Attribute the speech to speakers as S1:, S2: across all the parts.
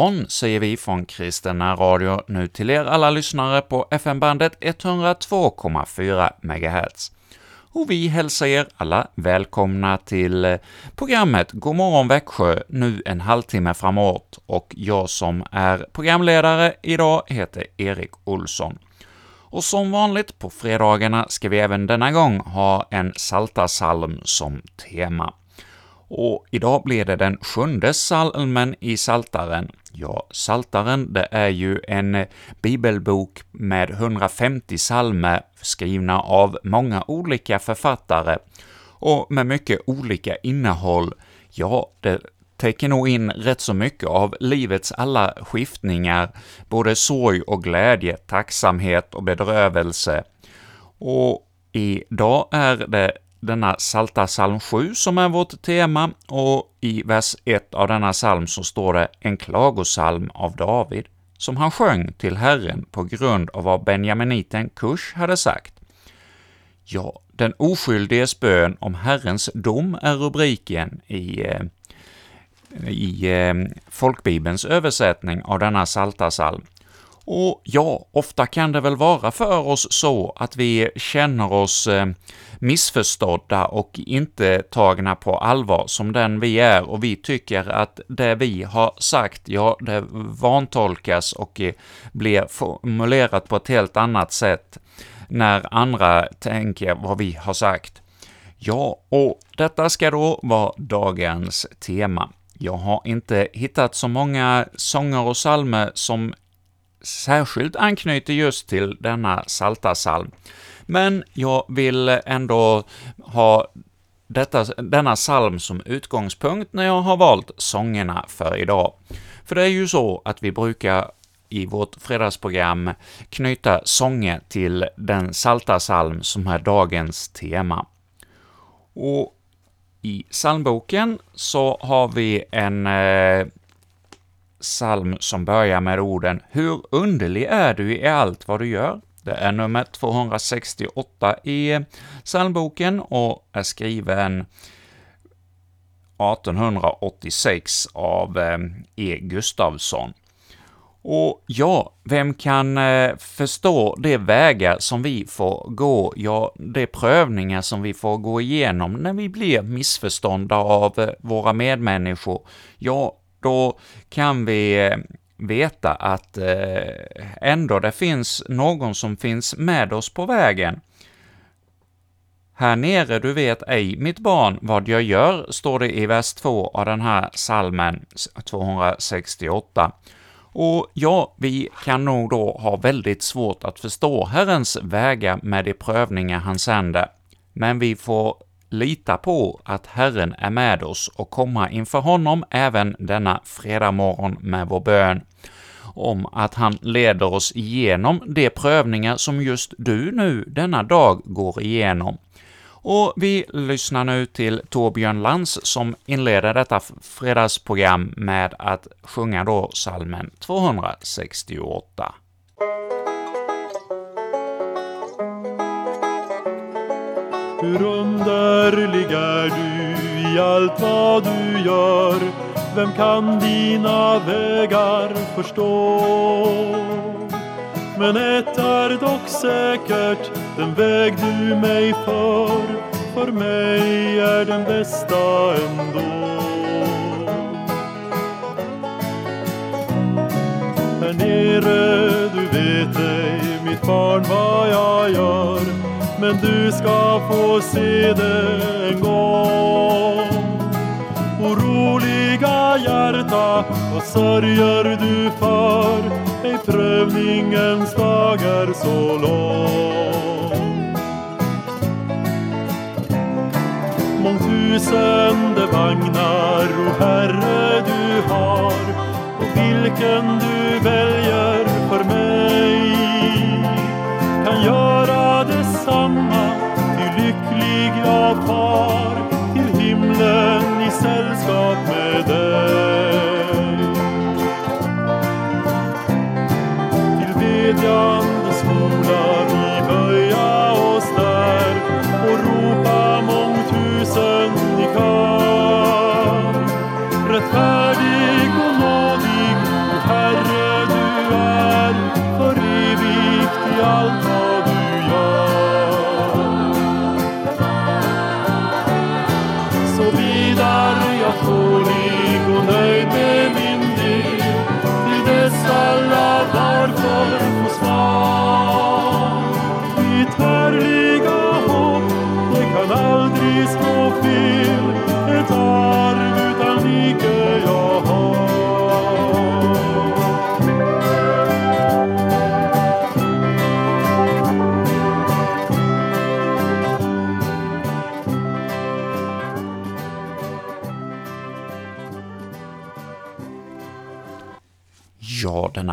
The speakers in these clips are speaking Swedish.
S1: morgon säger vi från Kristina Radio nu till er alla lyssnare på FM-bandet 102,4 MHz. Och vi hälsar er alla välkomna till eh, programmet God morgon Växjö, nu en halvtimme framåt, och jag som är programledare idag heter Erik Olsson. Och som vanligt på fredagarna ska vi även denna gång ha en saltarsalm som tema. Och idag blir det den sjunde salmen i Saltaren. Ja, Saltaren, det är ju en bibelbok med 150 salmer skrivna av många olika författare och med mycket olika innehåll. Ja, det täcker nog in rätt så mycket av livets alla skiftningar, både sorg och glädje, tacksamhet och bedrövelse. Och idag är det denna Salta psalm 7 som är vårt tema, och i vers 1 av denna psalm så står det ”en klagosalm av David” som han sjöng till Herren på grund av vad benjaminiten Kush hade sagt. Ja, den oskyldiges bön om Herrens dom är rubriken i, eh, i eh, folkbibelns översättning av denna Saltarsalm. Och ja, ofta kan det väl vara för oss så att vi känner oss eh, missförstådda och inte tagna på allvar som den vi är, och vi tycker att det vi har sagt, ja, det vantolkas och eh, blir formulerat på ett helt annat sätt när andra tänker vad vi har sagt. Ja, och detta ska då vara dagens tema. Jag har inte hittat så många sånger och psalmer som särskilt anknyter just till denna saltasalm. Men jag vill ändå ha detta, denna psalm som utgångspunkt när jag har valt sångerna för idag. För det är ju så att vi brukar i vårt fredagsprogram knyta sånger till den salta salm som är dagens tema. Och i psalmboken så har vi en eh, psalm som börjar med orden ”Hur underlig är du i allt vad du gör?” Det är nummer 268 i psalmboken och är skriven 1886 av eh, E. Gustavsson. Och ja, vem kan eh, förstå de vägar som vi får gå, ja, de prövningar som vi får gå igenom när vi blir missförstådda av eh, våra medmänniskor? Ja, då kan vi eh, veta att eh, ändå det finns någon som finns med oss på vägen. Här nere du vet ej, mitt barn, vad jag gör, står det i vers 2 av den här salmen 268. Och ja, vi kan nog då ha väldigt svårt att förstå Herrens vägar med de prövningar han sänder, men vi får lita på att Herren är med oss och komma inför honom även denna fredag morgon med vår bön om att han leder oss igenom de prövningar som just du nu denna dag går igenom. Och vi lyssnar nu till Torbjörn Lantz som inleder detta fredagsprogram med att sjunga då salmen 268.
S2: Hur underlig är du i allt vad du gör vem kan dina vägar förstå? Men ett är dock säkert, den väg du mig för, för mig är den bästa ändå. Här nere, du vet ej, mitt barn, vad jag gör, men du ska få se det en gång. Oroliga hjärta, vad sörjer du för? Ej prövningens dag är så lång. Mångtusende vagnar, o Herre, du har och vilken du väljer för mig himlen i sällskap.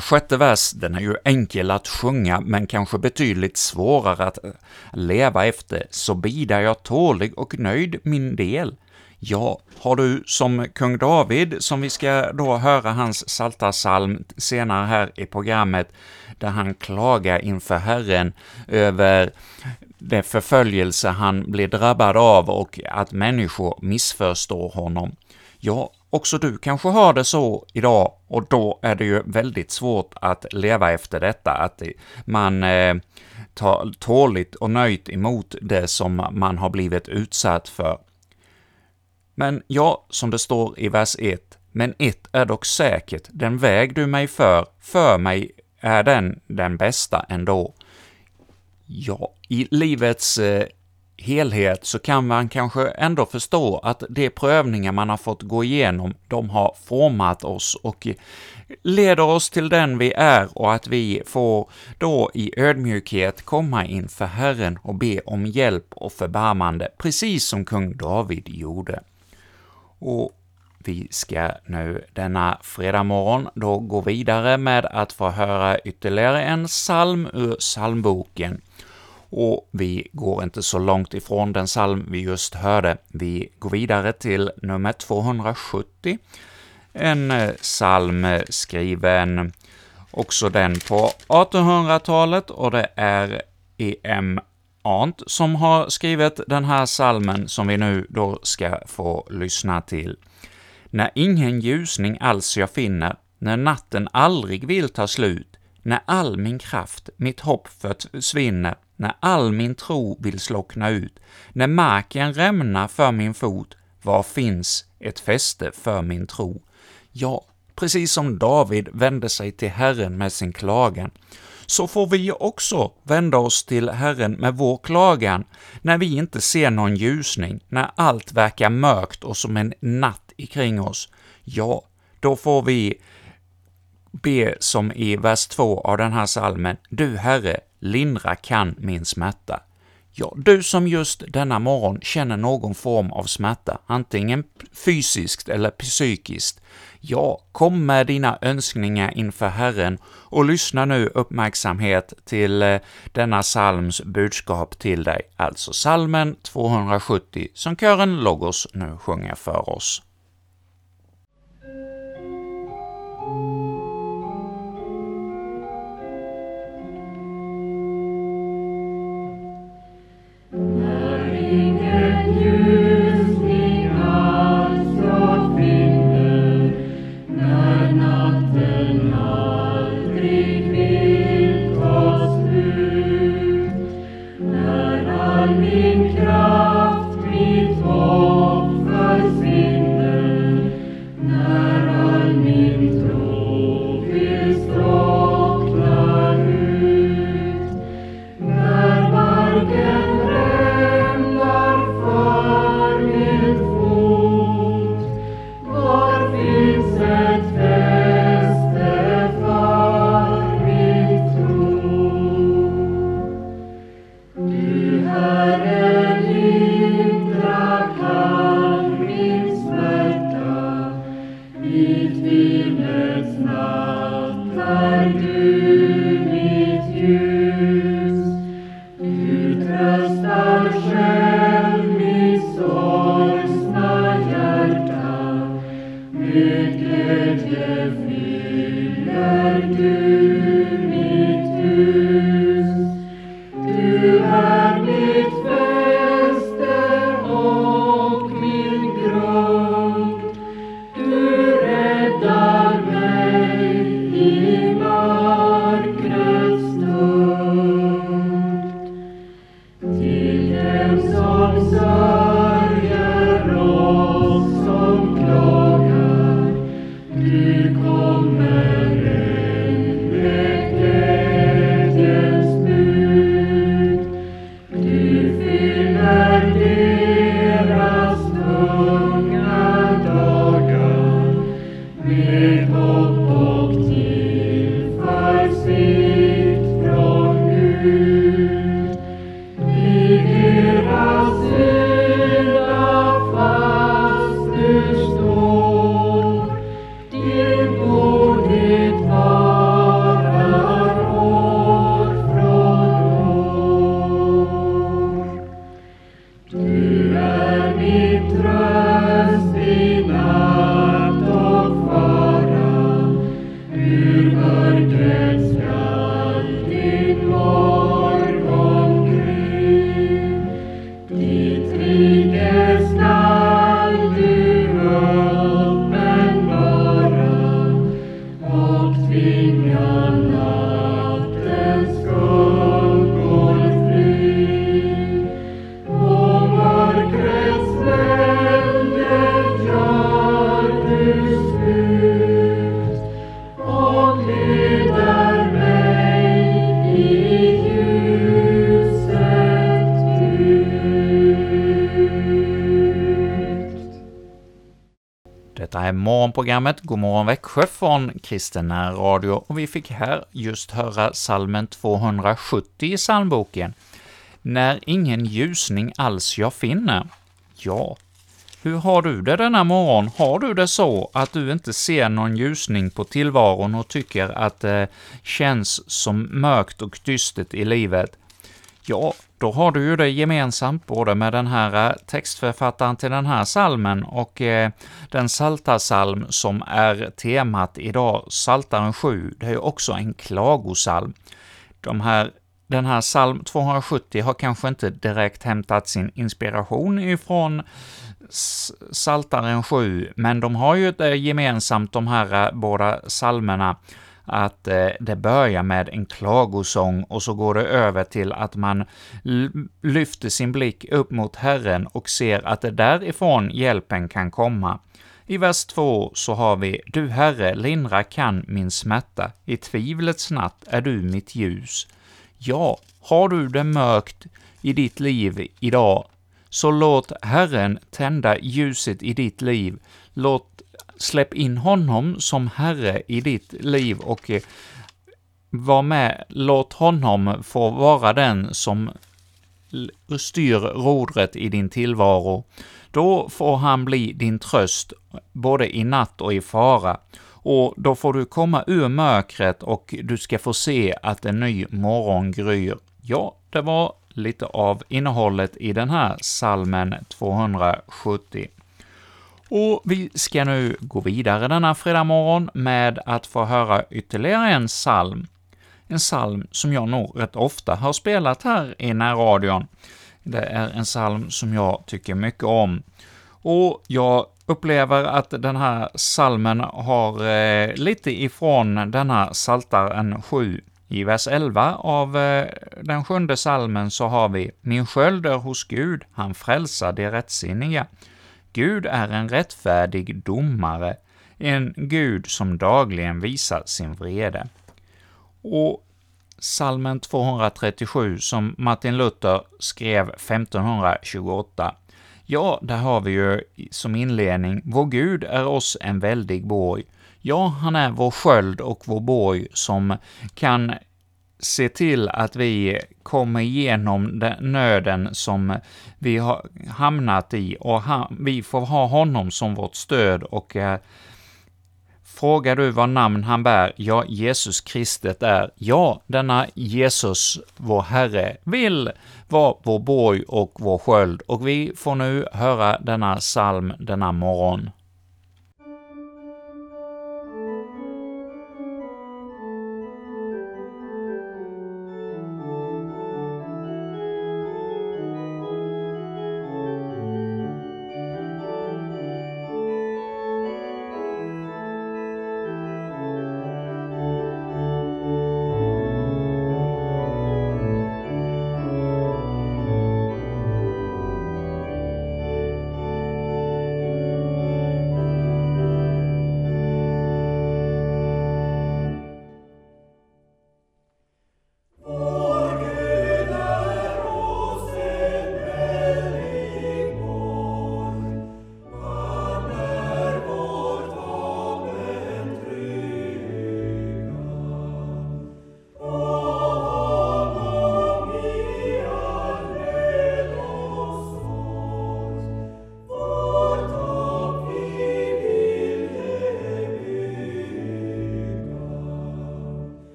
S1: Här sjätte vers, den är ju enkel att sjunga, men kanske betydligt svårare att eh, leva efter. Så bidar jag tålig och nöjd min del. Ja, har du som kung David, som vi ska då höra hans saltarsalm senare här i programmet, där han klagar inför Herren över det förföljelse han blir drabbad av och att människor missförstår honom. Ja, också du kanske har det så idag, och då är det ju väldigt svårt att leva efter detta, att man eh, tar tåligt och nöjt emot det som man har blivit utsatt för. Men ja, som det står i vers 1, men ett är dock säkert, den väg du mig för, för mig är den den bästa ändå. Ja, i livets eh, helhet så kan man kanske ändå förstå att de prövningar man har fått gå igenom, de har format oss och leder oss till den vi är och att vi får då i ödmjukhet komma inför Herren och be om hjälp och förbarmande, precis som kung David gjorde. Och vi ska nu denna fredag morgon då gå vidare med att få höra ytterligare en psalm ur psalmboken, och vi går inte så långt ifrån den psalm vi just hörde. Vi går vidare till nummer 270, en eh, psalm eh, skriven också den på 1800-talet, och det är E.M. Arndt som har skrivit den här salmen som vi nu då ska få lyssna till. När ingen ljusning alls jag finner, när natten aldrig vill ta slut, när all min kraft, mitt hopp försvinner, när all min tro vill slockna ut, när marken rämnar för min fot, var finns ett fäste för min tro? Ja, precis som David vände sig till Herren med sin klagan, så får vi också vända oss till Herren med vår klagan, när vi inte ser någon ljusning, när allt verkar mörkt och som en natt ikring oss. Ja, då får vi be som i vers 2 av den här salmen, ”Du Herre, lindra kan min smärta”. Ja, du som just denna morgon känner någon form av smärta, antingen fysiskt eller psykiskt, ja, kom med dina önskningar inför Herren och lyssna nu uppmärksamhet till eh, denna psalms budskap till dig, alltså salmen 270, som kören Logos nu sjunger för oss. Programmet Godmorgon Växjö från Kristen Radio och vi fick här just höra salmen 270 i psalmboken. När ingen ljusning alls jag finner. Ja, hur har du det denna morgon? Har du det så att du inte ser någon ljusning på tillvaron och tycker att det känns som mörkt och dystert i livet? Ja, då har du ju det gemensamt både med den här eh, textförfattaren till den här salmen och eh, den saltarsalm som är temat idag, Saltaren 7, det är ju också en klagosalm. De här den här psalm 270 har kanske inte direkt hämtat sin inspiration ifrån Saltaren 7, men de har ju det gemensamt, de här eh, båda psalmerna, att eh, det börjar med en klagosång och så går det över till att man lyfter sin blick upp mot Herren och ser att det därifrån hjälpen kan komma. I vers 2 så har vi ”Du Herre, lindra kan min smärta, i tvivlets natt är du mitt ljus”. Ja, har du det mörkt i ditt liv idag, så låt Herren tända ljuset i ditt liv. Låt, släpp in honom som Herre i ditt liv och eh, var med, låt honom få vara den som styr rodret i din tillvaro. Då får han bli din tröst, både i natt och i fara och då får du komma ur mörkret och du ska få se att en ny morgon gryr. Ja, det var lite av innehållet i den här salmen 270. Och vi ska nu gå vidare denna fredag morgon med att få höra ytterligare en psalm. En psalm som jag nog rätt ofta har spelat här i närradion. Det är en psalm som jag tycker mycket om. Och jag upplever att den här salmen har eh, lite ifrån denna Saltaren 7. I vers 11 av eh, den sjunde salmen så har vi ”Min sköld är hos Gud, han frälsar de rättsinniga. Gud är en rättfärdig domare, en Gud som dagligen visar sin vrede.” Och salmen 237, som Martin Luther skrev 1528, Ja, där har vi ju som inledning, ”Vår Gud är oss en väldig borg”. Ja, han är vår sköld och vår borg som kan se till att vi kommer igenom den nöden som vi har hamnat i, och vi får ha honom som vårt stöd och eh, Frågar du vad namn han bär? Ja, Jesus Kristet är. Ja, denna Jesus, vår Herre, vill vara vår borg och vår sköld, och vi får nu höra denna psalm denna morgon.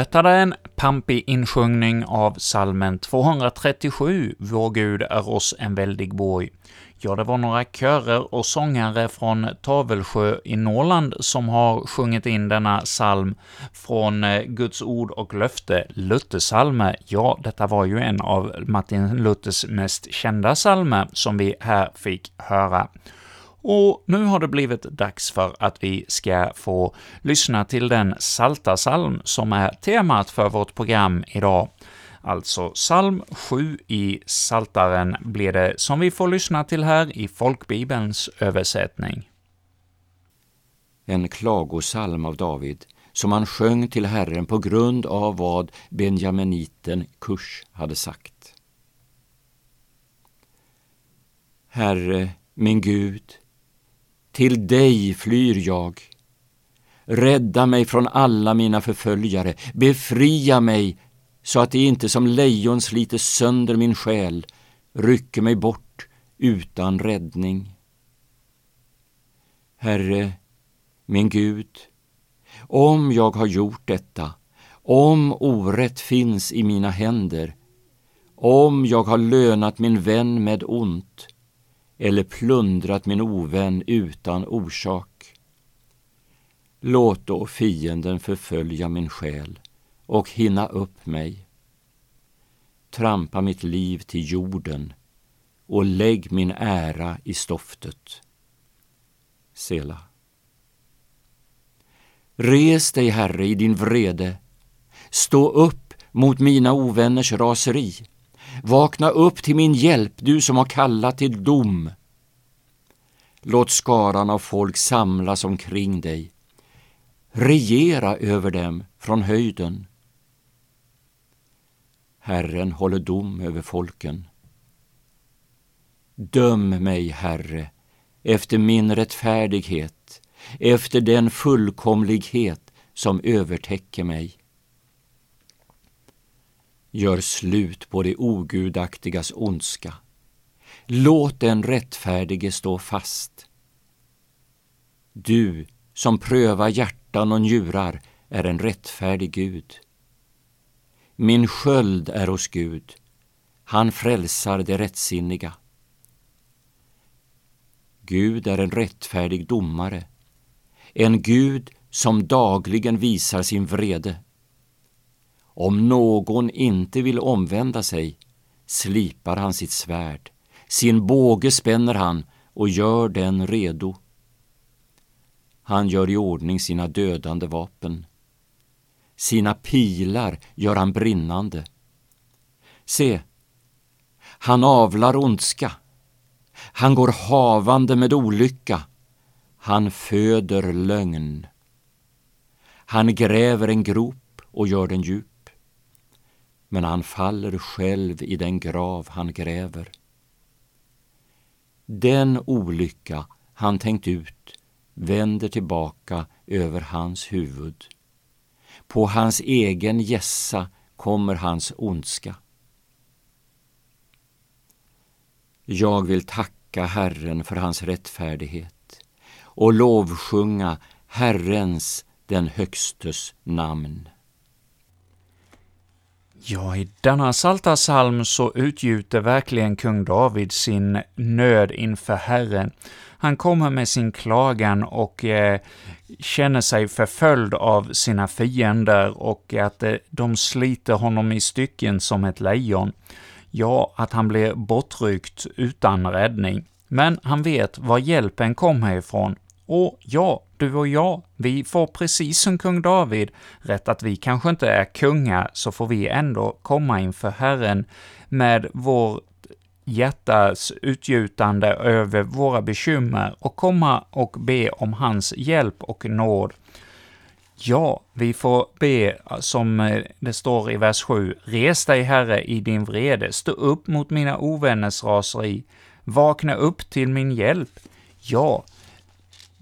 S1: Detta är en pampig insjungning av salmen 237, Vår Gud är oss en väldig borg. Ja, det var några körer och sångare från Tavelsjö i Norrland som har sjungit in denna psalm från eh, Guds ord och löfte, Luthersalme. Ja, detta var ju en av Martin Luthers mest kända psalmer som vi här fick höra. Och nu har det blivit dags för att vi ska få lyssna till den Saltasalm som är temat för vårt program idag. Alltså psalm 7 i Saltaren blir det som vi får lyssna till här i folkbibelns översättning.
S3: En klagosalm av David, som han sjöng till Herren på grund av vad benjaminiten Kush hade sagt. Herre, min Gud, till dig flyr jag. Rädda mig från alla mina förföljare, befria mig så att de inte som lejon sliter sönder min själ, rycker mig bort utan räddning. Herre, min Gud, om jag har gjort detta, om orätt finns i mina händer, om jag har lönat min vän med ont eller plundrat min ovän utan orsak. Låt då fienden förfölja min själ och hinna upp mig. Trampa mitt liv till jorden och lägg min ära i stoftet. Sela. Res dig, Herre, i din vrede. Stå upp mot mina ovänners raseri. Vakna upp till min hjälp, du som har kallat till dom. Låt skaran av folk samlas omkring dig. Regera över dem från höjden. Herren håller dom över folken. Döm mig, Herre, efter min rättfärdighet, efter den fullkomlighet som övertäcker mig. Gör slut på det ogudaktigas ondska. Låt den rättfärdige stå fast. Du som prövar hjärtan och njurar är en rättfärdig Gud. Min sköld är hos Gud, han frälsar det rättsinniga. Gud är en rättfärdig domare, en Gud som dagligen visar sin vrede. Om någon inte vill omvända sig slipar han sitt svärd, sin båge spänner han och gör den redo. Han gör i ordning sina dödande vapen. Sina pilar gör han brinnande. Se, han avlar ondska. Han går havande med olycka. Han föder lögn. Han gräver en grop och gör den djup. Men han faller själv i den grav han gräver. Den olycka han tänkt ut vänder tillbaka över hans huvud. På hans egen gässa kommer hans ondska. Jag vill tacka Herren för hans rättfärdighet och lovsjunga Herrens, den Högstes, namn.
S1: Ja, i denna salta psalm så utgjuter verkligen kung David sin nöd inför Herren. Han kommer med sin klagan och eh, känner sig förföljd av sina fiender och att eh, de sliter honom i stycken som ett lejon. Ja, att han blir bortryckt utan räddning. Men han vet var hjälpen kommer ifrån. Och ja, du och jag, vi får precis som kung David rätt att vi kanske inte är kungar, så får vi ändå komma inför Herren med vår hjärtas utgjutande över våra bekymmer och komma och be om hans hjälp och nåd. Ja, vi får be som eh, det står i vers 7. Res dig, Herre, i din vrede, stå upp mot mina ovänners raseri, vakna upp till min hjälp. Ja,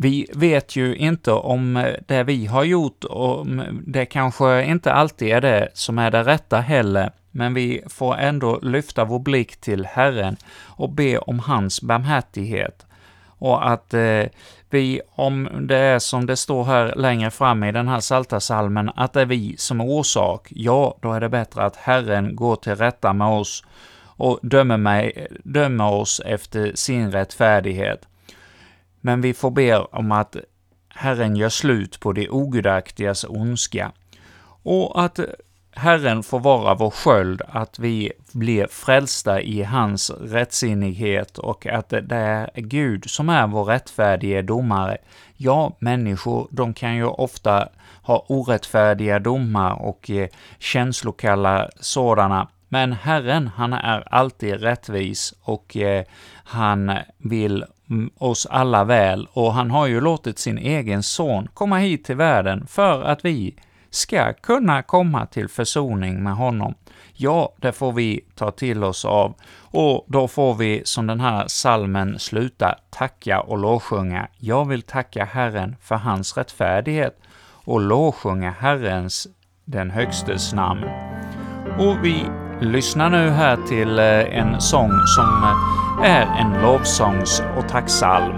S1: vi vet ju inte om eh, det vi har gjort, och det kanske inte alltid är det som är det rätta heller, men vi får ändå lyfta vår blick till Herren och be om hans barmhärtighet. och att eh, vi, om det är som det står här längre fram i den här saltasalmen, att det är vi som är orsak, ja, då är det bättre att Herren går till rätta med oss och dömer, mig, dömer oss efter sin rättfärdighet. Men vi får be om att Herren gör slut på de ogudaktigas ondska, och att Herren får vara vår sköld, att vi blir frälsta i hans rättsinnighet och att det är Gud som är vår rättfärdige domare. Ja, människor, de kan ju ofta ha orättfärdiga domar och eh, känslokalla sådana, men Herren, han är alltid rättvis och eh, han vill Mm, oss alla väl, och han har ju låtit sin egen son komma hit till världen för att vi ska kunna komma till försoning med honom. Ja, det får vi ta till oss av, och då får vi, som den här salmen slutar, tacka och lovsjunga. Jag vill tacka Herren för hans rättfärdighet och lovsjunga Herrens, den Högstes namn. Och vi lyssnar nu här till eh, en sång som eh, är en lovsångs och tacksalm.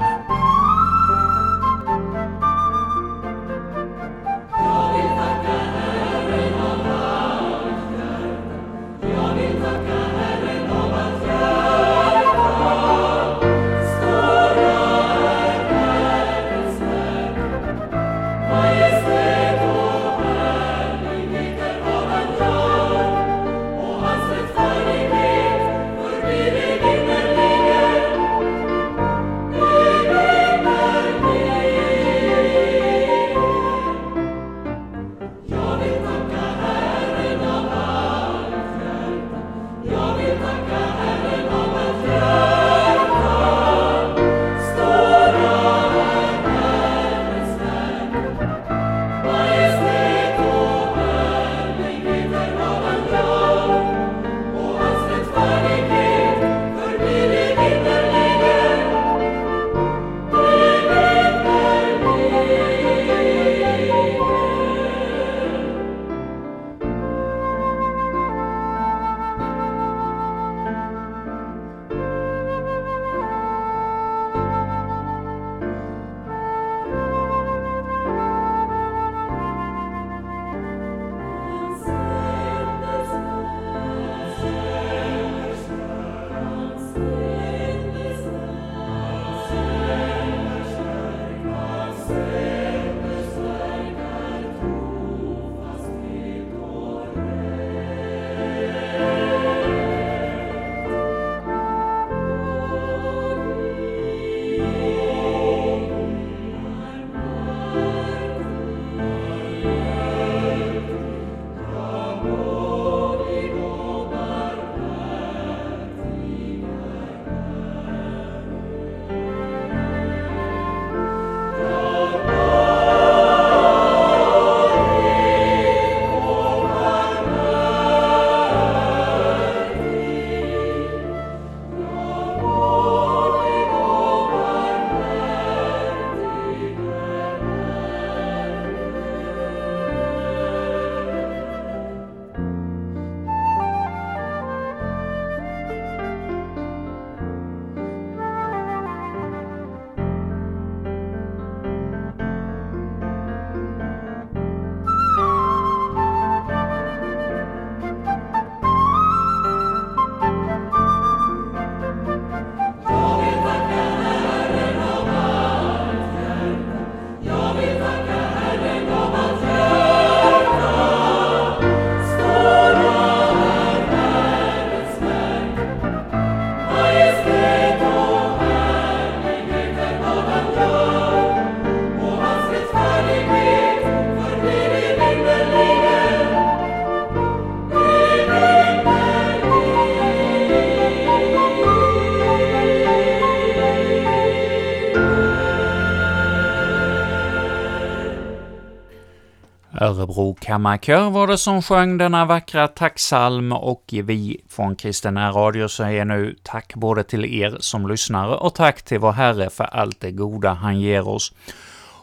S1: Örebro kammarkör var det som sjöng denna vackra tacksalm och vi från Kristen Radio säger nu tack både till er som lyssnare och tack till vår Herre för allt det goda han ger oss.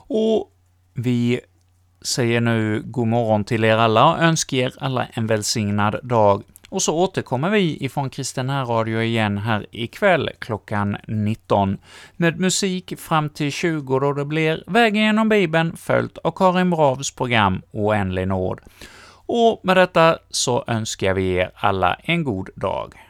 S1: Och vi säger nu god morgon till er alla och önskar er alla en välsignad dag. Och så återkommer vi ifrån Kristen Radio igen här ikväll klockan 19 med musik fram till 20 då det blir Vägen genom Bibeln följt av Karin Bravs program Oändlig nåd. Och med detta så önskar vi er alla en god dag.